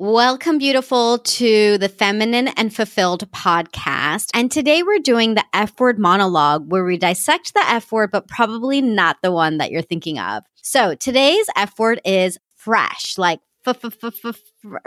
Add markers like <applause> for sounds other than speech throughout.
Welcome, beautiful, to the Feminine and Fulfilled podcast. And today we're doing the F word monologue where we dissect the F word, but probably not the one that you're thinking of. So today's F word is fresh, like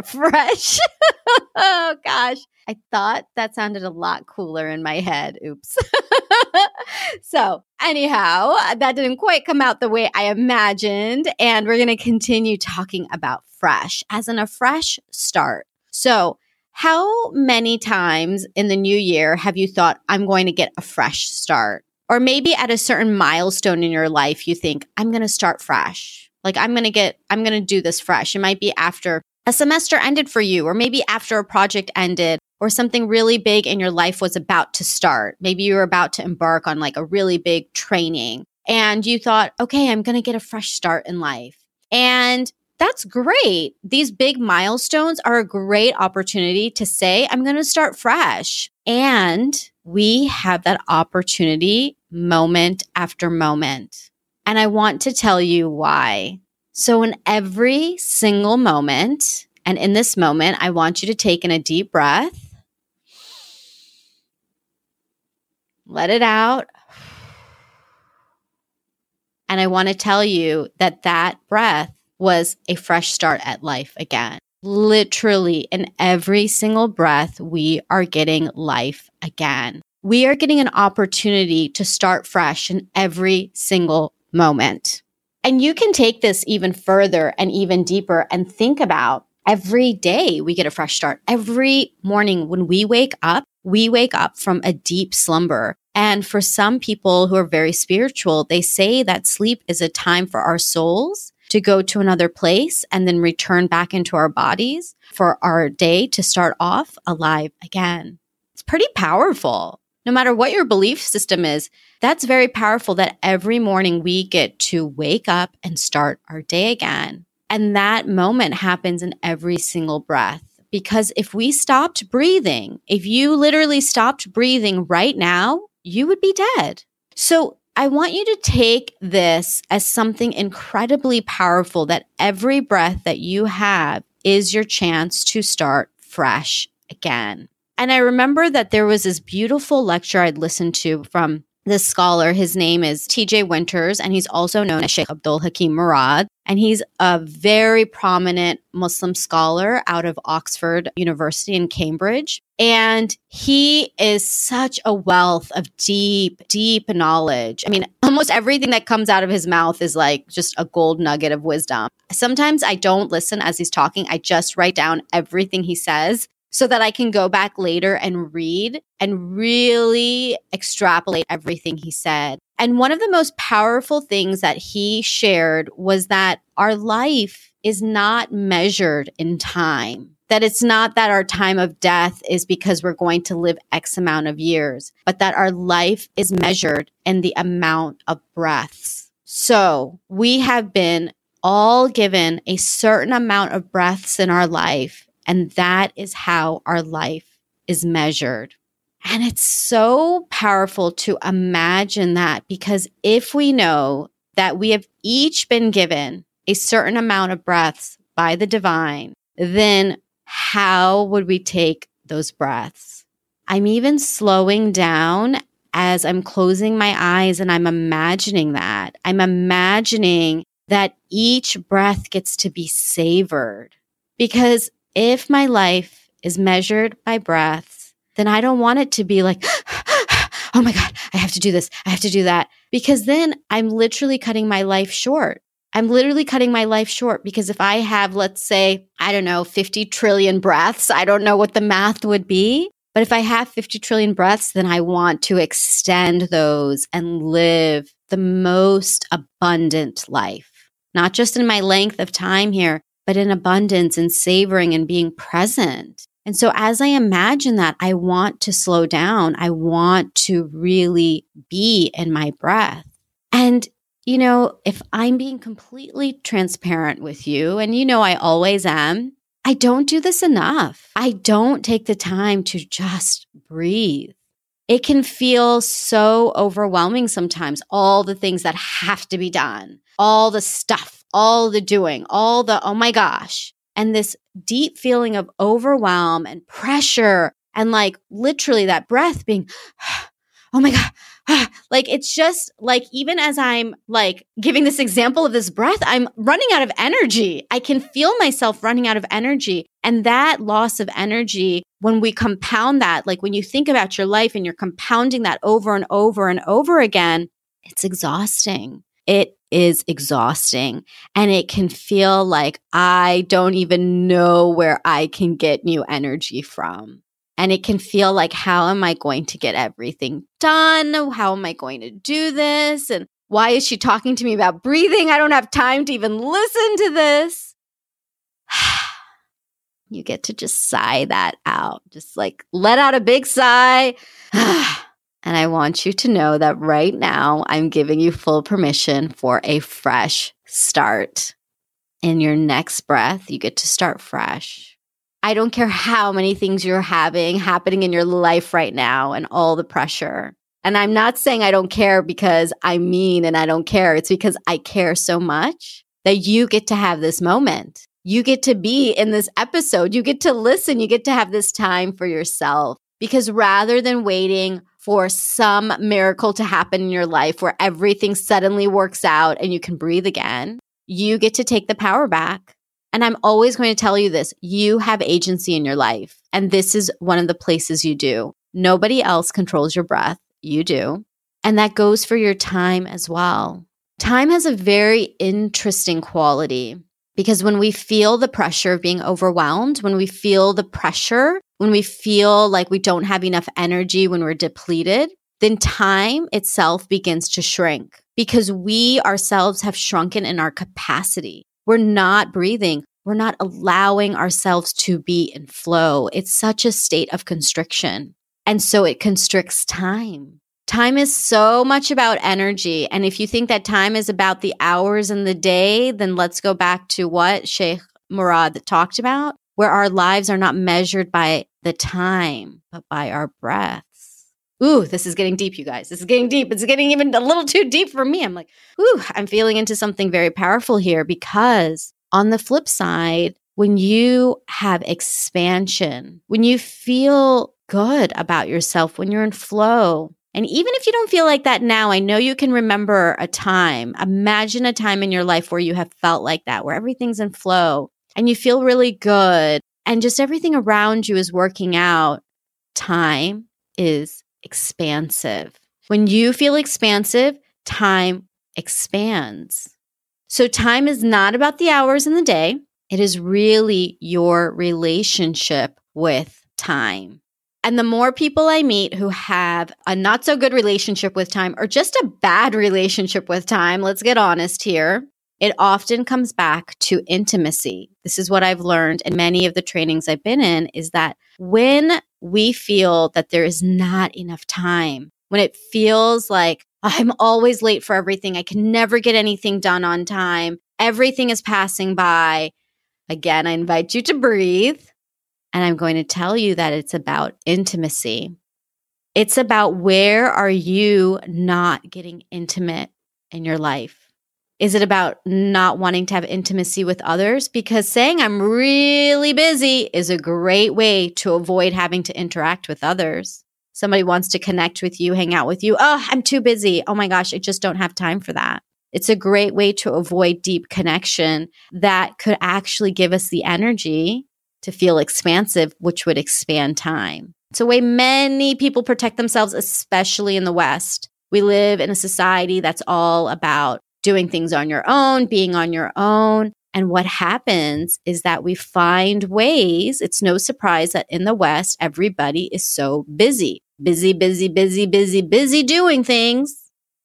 fresh. <laughs> oh gosh. I thought that sounded a lot cooler in my head. Oops. <laughs> <laughs> so, anyhow, that didn't quite come out the way I imagined. And we're going to continue talking about fresh, as in a fresh start. So, how many times in the new year have you thought, I'm going to get a fresh start? Or maybe at a certain milestone in your life, you think, I'm going to start fresh. Like, I'm going to get, I'm going to do this fresh. It might be after a semester ended for you, or maybe after a project ended, or something really big in your life was about to start. Maybe you were about to embark on like a really big training and you thought, okay, I'm going to get a fresh start in life. And that's great. These big milestones are a great opportunity to say, I'm going to start fresh. And we have that opportunity moment after moment. And I want to tell you why. So, in every single moment, and in this moment, I want you to take in a deep breath let it out. And I want to tell you that that breath was a fresh start at life again. Literally, in every single breath, we are getting life again. We are getting an opportunity to start fresh in every single moment. And you can take this even further and even deeper and think about every day we get a fresh start. Every morning when we wake up, we wake up from a deep slumber and for some people who are very spiritual, they say that sleep is a time for our souls to go to another place and then return back into our bodies for our day to start off alive again. It's pretty powerful. No matter what your belief system is, that's very powerful that every morning we get to wake up and start our day again. And that moment happens in every single breath. Because if we stopped breathing, if you literally stopped breathing right now, you would be dead. So I want you to take this as something incredibly powerful that every breath that you have is your chance to start fresh again. And I remember that there was this beautiful lecture I'd listened to from this scholar. His name is TJ Winters, and he's also known as Sheikh Abdul Hakim Murad. And he's a very prominent Muslim scholar out of Oxford University in Cambridge. And he is such a wealth of deep, deep knowledge. I mean, almost everything that comes out of his mouth is like just a gold nugget of wisdom. Sometimes I don't listen as he's talking, I just write down everything he says so that I can go back later and read and really extrapolate everything he said. And one of the most powerful things that he shared was that our life is not measured in time. That it's not that our time of death is because we're going to live X amount of years, but that our life is measured in the amount of breaths. So we have been all given a certain amount of breaths in our life and that is how our life is measured. And it's so powerful to imagine that because if we know that we have each been given a certain amount of breaths by the divine, then how would we take those breaths? I'm even slowing down as I'm closing my eyes and I'm imagining that. I'm imagining that each breath gets to be savored because if my life is measured by breaths, then I don't want it to be like, <gasps> oh my God, I have to do this. I have to do that. Because then I'm literally cutting my life short. I'm literally cutting my life short because if I have, let's say, I don't know, 50 trillion breaths, I don't know what the math would be. But if I have 50 trillion breaths, then I want to extend those and live the most abundant life, not just in my length of time here, but in abundance and savoring and being present. And so as I imagine that, I want to slow down. I want to really be in my breath. And, you know, if I'm being completely transparent with you, and you know, I always am, I don't do this enough. I don't take the time to just breathe. It can feel so overwhelming sometimes, all the things that have to be done, all the stuff all the doing, all the, oh my gosh. and this deep feeling of overwhelm and pressure and like literally that breath being, oh my God. <sighs> like it's just like, even as I'm like giving this example of this breath, I'm running out of energy. I can feel myself running out of energy. And that loss of energy, when we compound that, like when you think about your life and you're compounding that over and over and over again, it's exhausting. It is exhausting and it can feel like I don't even know where I can get new energy from. And it can feel like, how am I going to get everything done? How am I going to do this? And why is she talking to me about breathing? I don't have time to even listen to this. <sighs> you get to just sigh that out, just like let out a big sigh. <sighs> <sighs> and I want you to know that right now I'm giving you full permission for a fresh start. In your next breath, you get to start fresh. I don't care how many things you're having happening in your life right now and all the pressure. And I'm not saying I don't care because I mean and I don't care. It's because I care so much that you get to have this moment. You get to be in this episode. You get to listen. You get to have this time for yourself. Because rather than waiting for some miracle to happen in your life where everything suddenly works out and you can breathe again, you get to take the power back and I'm always going to tell you this you have agency in your life. And this is one of the places you do. Nobody else controls your breath. You do. And that goes for your time as well. Time has a very interesting quality because when we feel the pressure of being overwhelmed, when we feel the pressure, when we feel like we don't have enough energy, when we're depleted, then time itself begins to shrink because we ourselves have shrunken in our capacity. We're not breathing. We're not allowing ourselves to be in flow. It's such a state of constriction. And so it constricts time. Time is so much about energy. And if you think that time is about the hours in the day, then let's go back to what Sheikh Murad talked about, where our lives are not measured by the time, but by our breaths. Ooh, this is getting deep, you guys. This is getting deep. It's getting even a little too deep for me. I'm like, ooh, I'm feeling into something very powerful here because on the flip side, when you have expansion, when you feel good about yourself, when you're in flow, and even if you don't feel like that now, I know you can remember a time. Imagine a time in your life where you have felt like that, where everything's in flow and you feel really good and just everything around you is working out. Time is expansive. When you feel expansive, time expands. So, time is not about the hours in the day, it is really your relationship with time. And the more people I meet who have a not so good relationship with time or just a bad relationship with time, let's get honest here, it often comes back to intimacy. This is what I've learned in many of the trainings I've been in is that when we feel that there is not enough time, when it feels like I'm always late for everything, I can never get anything done on time, everything is passing by. Again, I invite you to breathe. And I'm going to tell you that it's about intimacy. It's about where are you not getting intimate in your life? Is it about not wanting to have intimacy with others? Because saying I'm really busy is a great way to avoid having to interact with others. Somebody wants to connect with you, hang out with you. Oh, I'm too busy. Oh my gosh, I just don't have time for that. It's a great way to avoid deep connection that could actually give us the energy to feel expansive, which would expand time. It's a way many people protect themselves, especially in the West. We live in a society that's all about doing things on your own, being on your own. And what happens is that we find ways. It's no surprise that in the West, everybody is so busy, busy, busy, busy, busy, busy doing things.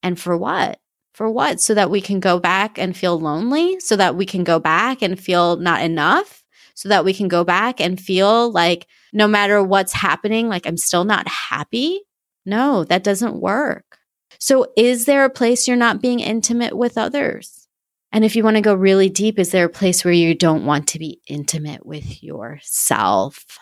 And for what? For what? So that we can go back and feel lonely, so that we can go back and feel not enough, so that we can go back and feel like no matter what's happening, like I'm still not happy. No, that doesn't work. So, is there a place you're not being intimate with others? And if you want to go really deep, is there a place where you don't want to be intimate with yourself?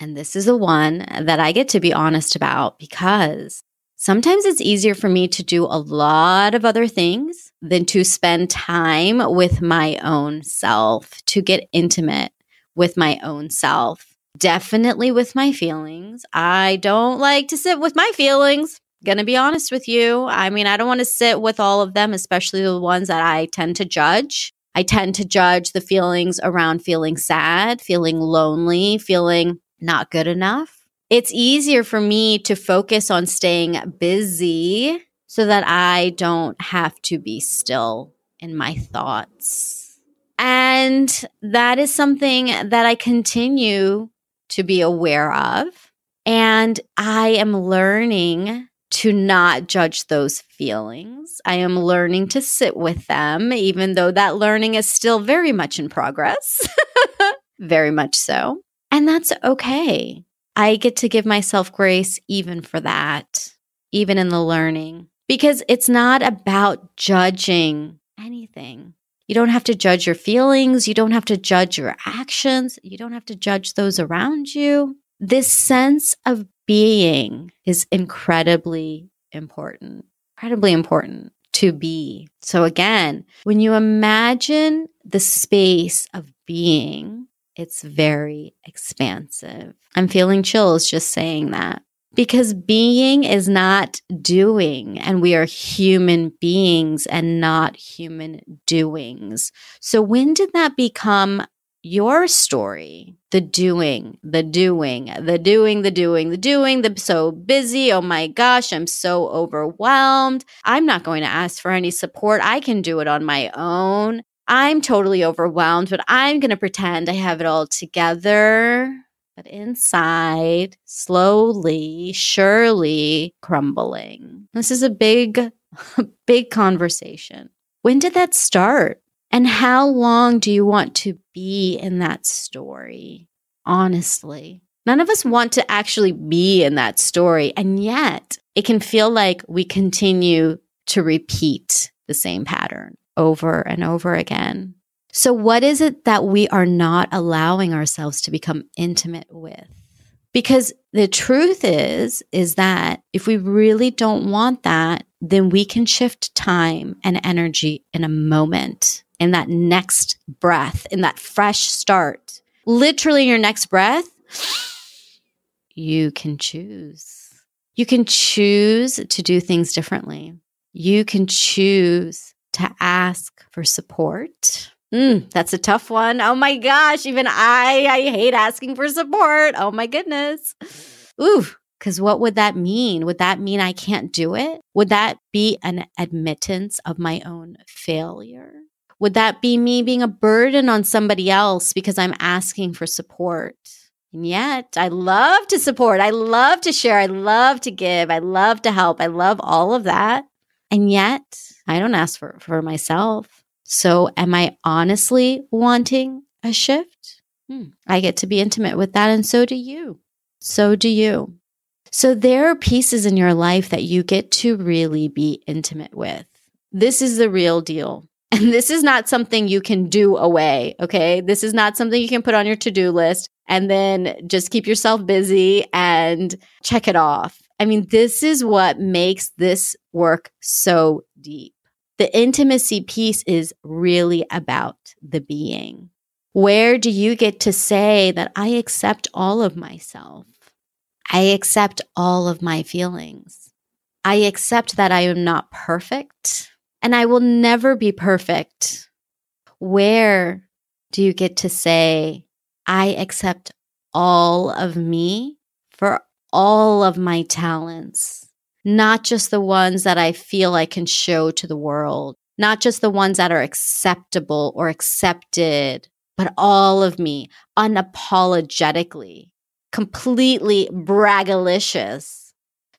And this is the one that I get to be honest about because sometimes it's easier for me to do a lot of other things than to spend time with my own self, to get intimate with my own self. Definitely with my feelings. I don't like to sit with my feelings. Gonna be honest with you. I mean, I don't want to sit with all of them, especially the ones that I tend to judge. I tend to judge the feelings around feeling sad, feeling lonely, feeling not good enough. It's easier for me to focus on staying busy so that I don't have to be still in my thoughts. And that is something that I continue to be aware of. And I am learning to not judge those feelings. I am learning to sit with them, even though that learning is still very much in progress. <laughs> very much so. And that's okay. I get to give myself grace even for that, even in the learning, because it's not about judging anything. You don't have to judge your feelings. You don't have to judge your actions. You don't have to judge those around you. This sense of being is incredibly important, incredibly important to be. So, again, when you imagine the space of being, it's very expansive. I'm feeling chills just saying that because being is not doing, and we are human beings and not human doings. So, when did that become your story? The doing the doing the doing the doing the doing the so busy. Oh my gosh i'm so overwhelmed. I'm not going to ask for any support. I can do it on my own i'm totally overwhelmed but i'm going to pretend i have it all together but inside slowly surely crumbling this is a big <laughs> big conversation when did that start and how long do you want to be in that story? Honestly, none of us want to actually be in that story. And yet it can feel like we continue to repeat the same pattern over and over again. So, what is it that we are not allowing ourselves to become intimate with? Because the truth is, is that if we really don't want that, then we can shift time and energy in a moment in that next breath, in that fresh start, literally your next breath, you can choose. You can choose to do things differently. You can choose to ask for support. Mm, that's a tough one. Oh my gosh, even I I hate asking for support. Oh my goodness. Ooh, cuz what would that mean? Would that mean I can't do it? Would that be an admittance of my own failure? Would that be me being a burden on somebody else because I'm asking for support? And yet, I love to support. I love to share. I love to give. I love to help. I love all of that. And yet, I don't ask for, for myself. So, am I honestly wanting a shift? Hmm. I get to be intimate with that. And so do you. So do you. So, there are pieces in your life that you get to really be intimate with. This is the real deal. <laughs> And this is not something you can do away. Okay. This is not something you can put on your to do list and then just keep yourself busy and check it off. I mean, this is what makes this work so deep. The intimacy piece is really about the being. Where do you get to say that I accept all of myself? I accept all of my feelings. I accept that I am not perfect and I will never be perfect. Where do you get to say, I accept all of me for all of my talents, not just the ones that I feel I can show to the world, not just the ones that are acceptable or accepted, but all of me unapologetically, completely braggalicious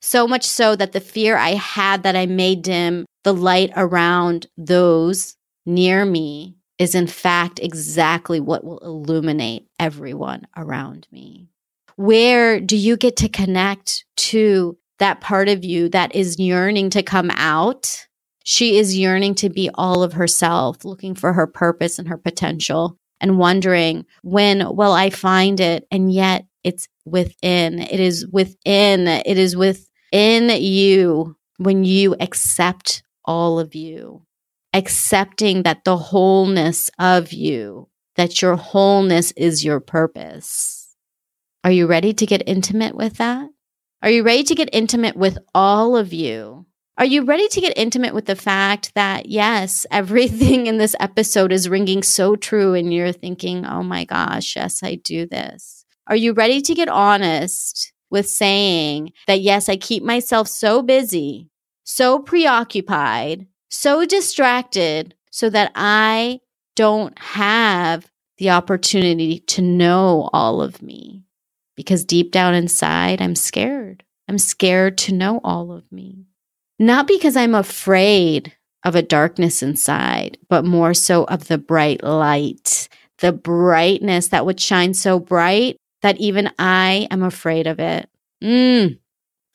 so much so that the fear I had that I may dim the light around those near me is in fact exactly what will illuminate everyone around me. Where do you get to connect to that part of you that is yearning to come out? She is yearning to be all of herself, looking for her purpose and her potential, and wondering when will I find it? And yet it's within. It is within. It is within you when you accept all of you, accepting that the wholeness of you, that your wholeness is your purpose. Are you ready to get intimate with that? Are you ready to get intimate with all of you? Are you ready to get intimate with the fact that, yes, <laughs> everything in this episode is ringing so true and you're thinking, oh my gosh, yes, I do this? Are you ready to get honest with saying that, yes, I keep myself so busy, so preoccupied, so distracted so that I don't have the opportunity to know all of me? Because deep down inside, I'm scared. I'm scared to know all of me. Not because I'm afraid of a darkness inside, but more so of the bright light, the brightness that would shine so bright that even I am afraid of it. Mm,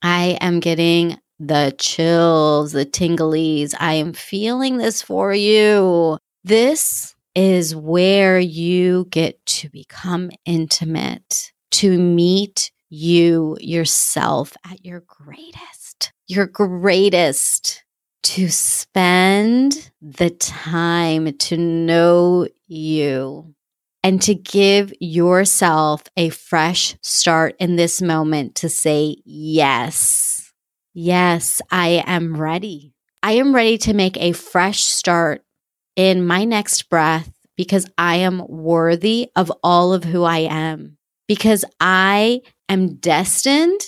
I am getting the chills, the tinglies. I am feeling this for you. This is where you get to become intimate, to meet you yourself at your greatest your greatest to spend the time to know you and to give yourself a fresh start in this moment to say, Yes, yes, I am ready. I am ready to make a fresh start in my next breath because I am worthy of all of who I am, because I am destined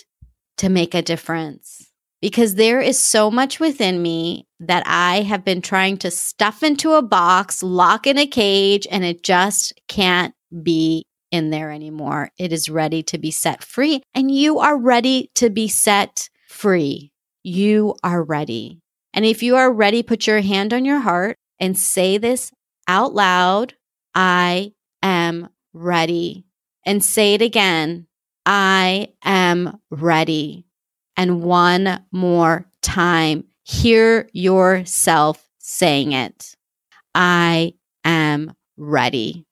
to make a difference because there is so much within me that I have been trying to stuff into a box, lock in a cage, and it just can't be in there anymore. It is ready to be set free, and you are ready to be set free. You are ready. And if you are ready, put your hand on your heart and say this out loud I am ready. And say it again I am ready and one more time. Hear yourself saying it. I am ready.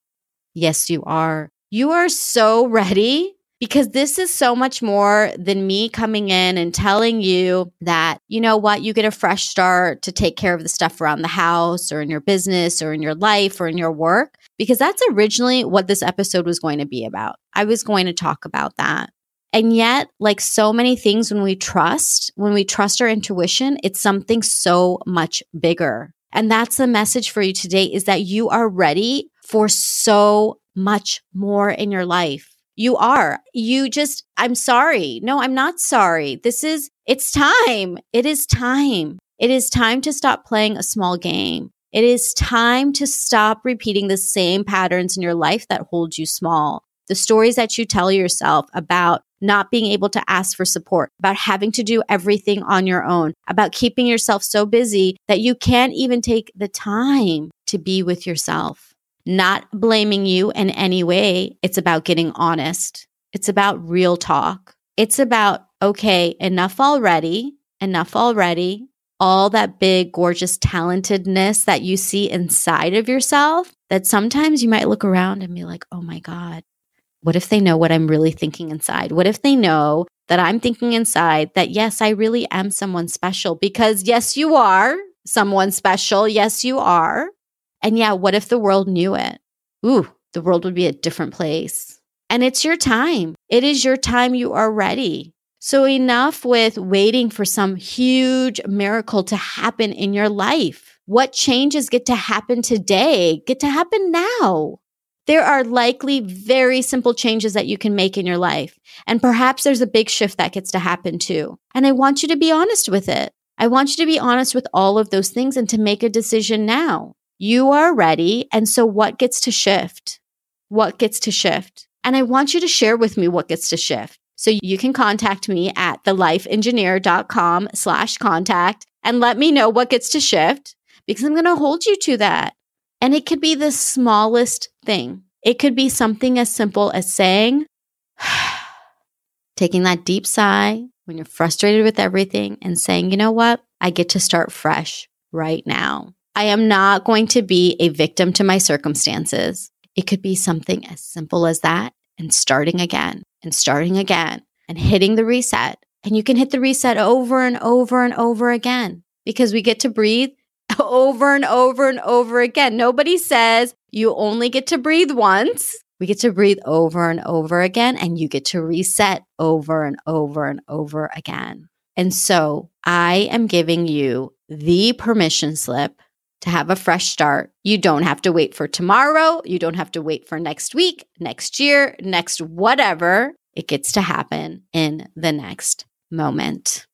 Yes, you are. You are so ready because this is so much more than me coming in and telling you that, you know what, you get a fresh start to take care of the stuff around the house or in your business or in your life or in your work, because that's originally what this episode was going to be about. I was going to talk about that. And yet, like so many things, when we trust, when we trust our intuition, it's something so much bigger. And that's the message for you today is that you are ready for so much more in your life. You are. You just, I'm sorry. No, I'm not sorry. This is, it's time. It is time. It is time to stop playing a small game. It is time to stop repeating the same patterns in your life that hold you small. The stories that you tell yourself about not being able to ask for support, about having to do everything on your own, about keeping yourself so busy that you can't even take the time to be with yourself. Not blaming you in any way. It's about getting honest. It's about real talk. It's about, okay, enough already, enough already. All that big, gorgeous talentedness that you see inside of yourself that sometimes you might look around and be like, oh my God, what if they know what I'm really thinking inside? What if they know that I'm thinking inside that, yes, I really am someone special? Because, yes, you are someone special. Yes, you are. And yeah, what if the world knew it? Ooh, the world would be a different place. And it's your time. It is your time. You are ready. So, enough with waiting for some huge miracle to happen in your life. What changes get to happen today? Get to happen now there are likely very simple changes that you can make in your life. And perhaps there's a big shift that gets to happen too. And I want you to be honest with it. I want you to be honest with all of those things and to make a decision now. You are ready. And so what gets to shift? What gets to shift? And I want you to share with me what gets to shift. So you can contact me at thelifeengineer.com slash contact and let me know what gets to shift because I'm going to hold you to that. And it could be the smallest thing. It could be something as simple as saying, <sighs> taking that deep sigh when you're frustrated with everything and saying, you know what? I get to start fresh right now. I am not going to be a victim to my circumstances. It could be something as simple as that and starting again and starting again and hitting the reset And you can hit the reset over and over and over again because we get to breathe <laughs> over and over and over again. Nobody says you only get to breathe once. We get to breathe over and over again, and you get to reset over and over and over again. And so I am giving you the permission slip to have a fresh start. You don't have to wait for tomorrow. You don't have to wait for next week, next year, next whatever. It gets to happen in the next moment.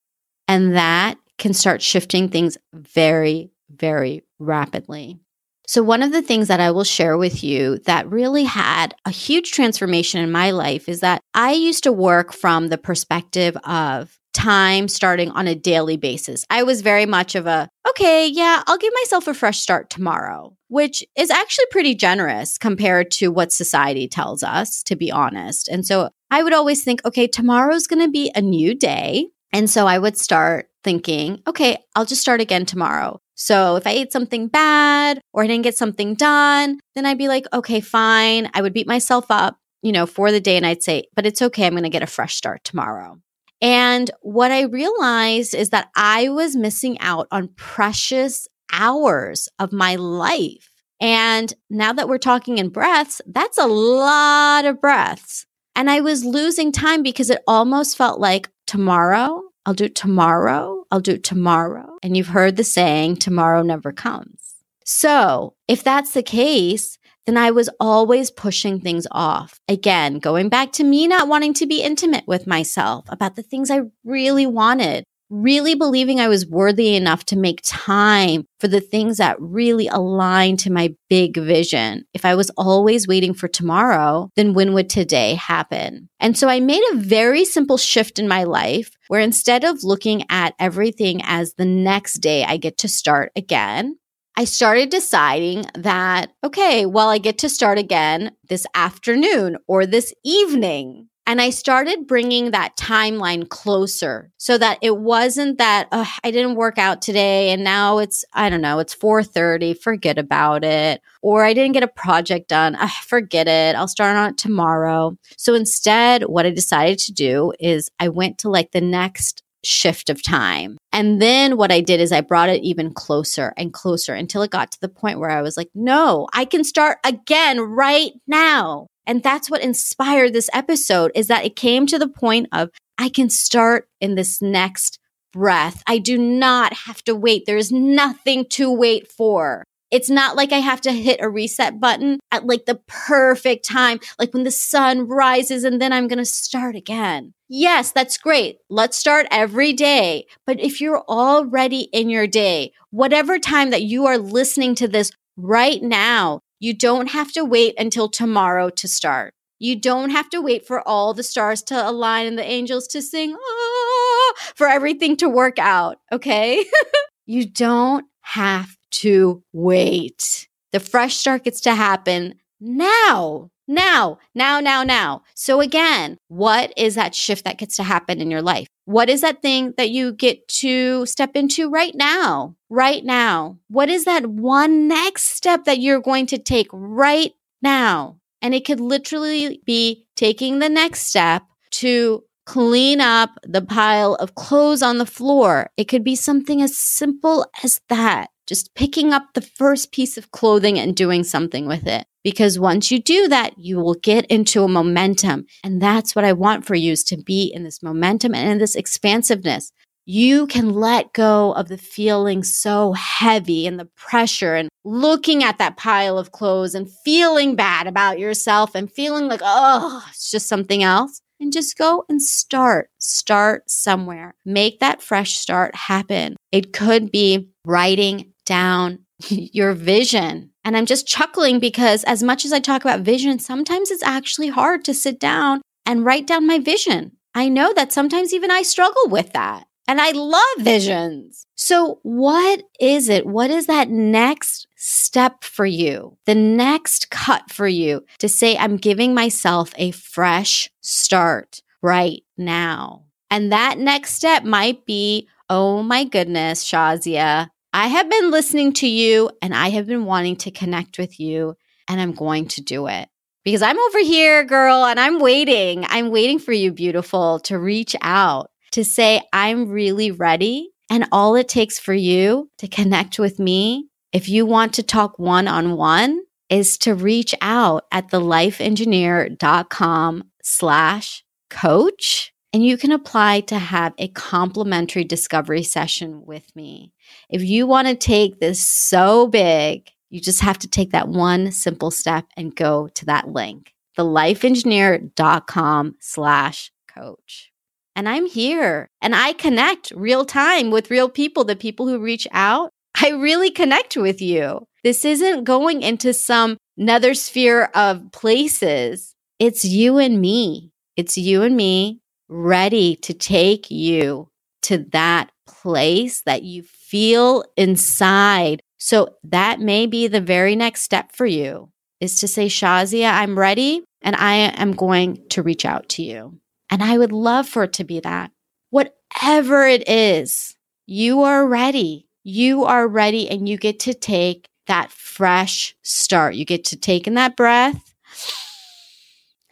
And that can start shifting things very, very rapidly. So, one of the things that I will share with you that really had a huge transformation in my life is that I used to work from the perspective of time starting on a daily basis. I was very much of a, okay, yeah, I'll give myself a fresh start tomorrow, which is actually pretty generous compared to what society tells us, to be honest. And so I would always think, okay, tomorrow's going to be a new day. And so I would start thinking, okay, I'll just start again tomorrow. So if I ate something bad or I didn't get something done, then I'd be like, okay, fine. I would beat myself up, you know, for the day and I'd say, but it's okay. I'm going to get a fresh start tomorrow. And what I realized is that I was missing out on precious hours of my life. And now that we're talking in breaths, that's a lot of breaths. And I was losing time because it almost felt like tomorrow I'll do it tomorrow. I'll do it tomorrow. And you've heard the saying, tomorrow never comes. So if that's the case, then I was always pushing things off. Again, going back to me not wanting to be intimate with myself about the things I really wanted really believing I was worthy enough to make time for the things that really align to my big vision. If I was always waiting for tomorrow, then when would today happen? And so I made a very simple shift in my life where instead of looking at everything as the next day I get to start again, I started deciding that, okay, well, I get to start again this afternoon or this evening. And I started bringing that timeline closer so that it wasn't that oh, I didn't work out today and now it's I don't know, it's 4:30, forget about it. Or I didn't get a project done, oh, forget it. I'll start on it tomorrow. So instead, what I decided to do is I went to like the next shift of time. And then what I did is I brought it even closer and closer until it got to the point where I was like, no, I can start again right now. And that's what inspired this episode is that it came to the point of I can start in this next breath. I do not have to wait. There's nothing to wait for. It's not like I have to hit a reset button at like the perfect time, like when the sun rises and then I'm going to start again. Yes, that's great. Let's start every day. But if you're already in your day, whatever time that you are listening to this right now, you don't have to wait until tomorrow to start. You don't have to wait for all the stars to align and the angels to sing, ah, for everything to work out. Okay. <laughs> you don't have to wait. The fresh start gets to happen now. Now, now, now, now. So again, what is that shift that gets to happen in your life? What is that thing that you get to step into right now? Right now. What is that one next step that you're going to take right now? And it could literally be taking the next step to clean up the pile of clothes on the floor. It could be something as simple as that. Just picking up the first piece of clothing and doing something with it. Because once you do that, you will get into a momentum. And that's what I want for you is to be in this momentum and in this expansiveness. You can let go of the feeling so heavy and the pressure and looking at that pile of clothes and feeling bad about yourself and feeling like, oh, it's just something else. And just go and start. Start somewhere. Make that fresh start happen. It could be writing down <laughs> your vision and I'm just chuckling because as much as I talk about vision, sometimes it's actually hard to sit down and write down my vision. I know that sometimes even I struggle with that. And I love visions. So, what is it? What is that next step for you? The next cut for you to say, I'm giving myself a fresh start right now. And that next step might be, oh my goodness, Shazia, I have been listening to you and I have been wanting to connect with you, and I'm going to do it because I'm over here, girl, and I'm waiting. I'm waiting for you, beautiful, to reach out, to say, I'm really ready. And all it takes for you to connect with me, if you want to talk one on one, is to reach out at thelifeengineer.com slash coach. And you can apply to have a complimentary discovery session with me. If you want to take this so big, you just have to take that one simple step and go to that link, thelifeengineer.com slash coach. And I'm here and I connect real time with real people, the people who reach out. I really connect with you. This isn't going into some another sphere of places. It's you and me. It's you and me ready to take you to that place that you feel inside. So that may be the very next step for you is to say, Shazia, I'm ready and I am going to reach out to you. And I would love for it to be that. Whatever it is, you are ready. You are ready and you get to take that fresh start. You get to take in that breath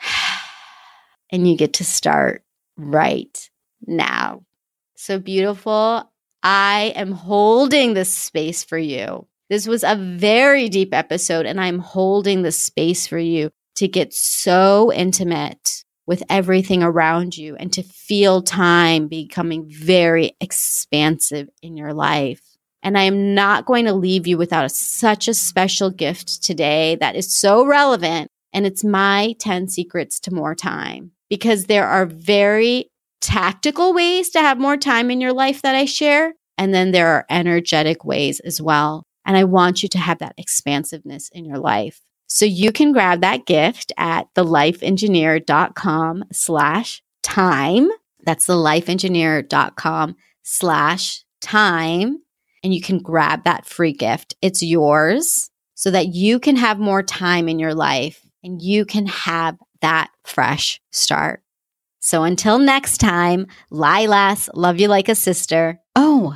<sighs> and you get to start right now. So beautiful. I am holding this space for you. This was a very deep episode, and I'm holding the space for you to get so intimate with everything around you and to feel time becoming very expansive in your life. And I am not going to leave you without a, such a special gift today that is so relevant. And it's my 10 secrets to more time because there are very tactical ways to have more time in your life that I share. And then there are energetic ways as well. And I want you to have that expansiveness in your life. So you can grab that gift at thelifeengineer.com slash time. That's thelifeengineer.com slash time and you can grab that free gift. It's yours so that you can have more time in your life and you can have that fresh start. So until next time, Lilas, love you like a sister. Oh,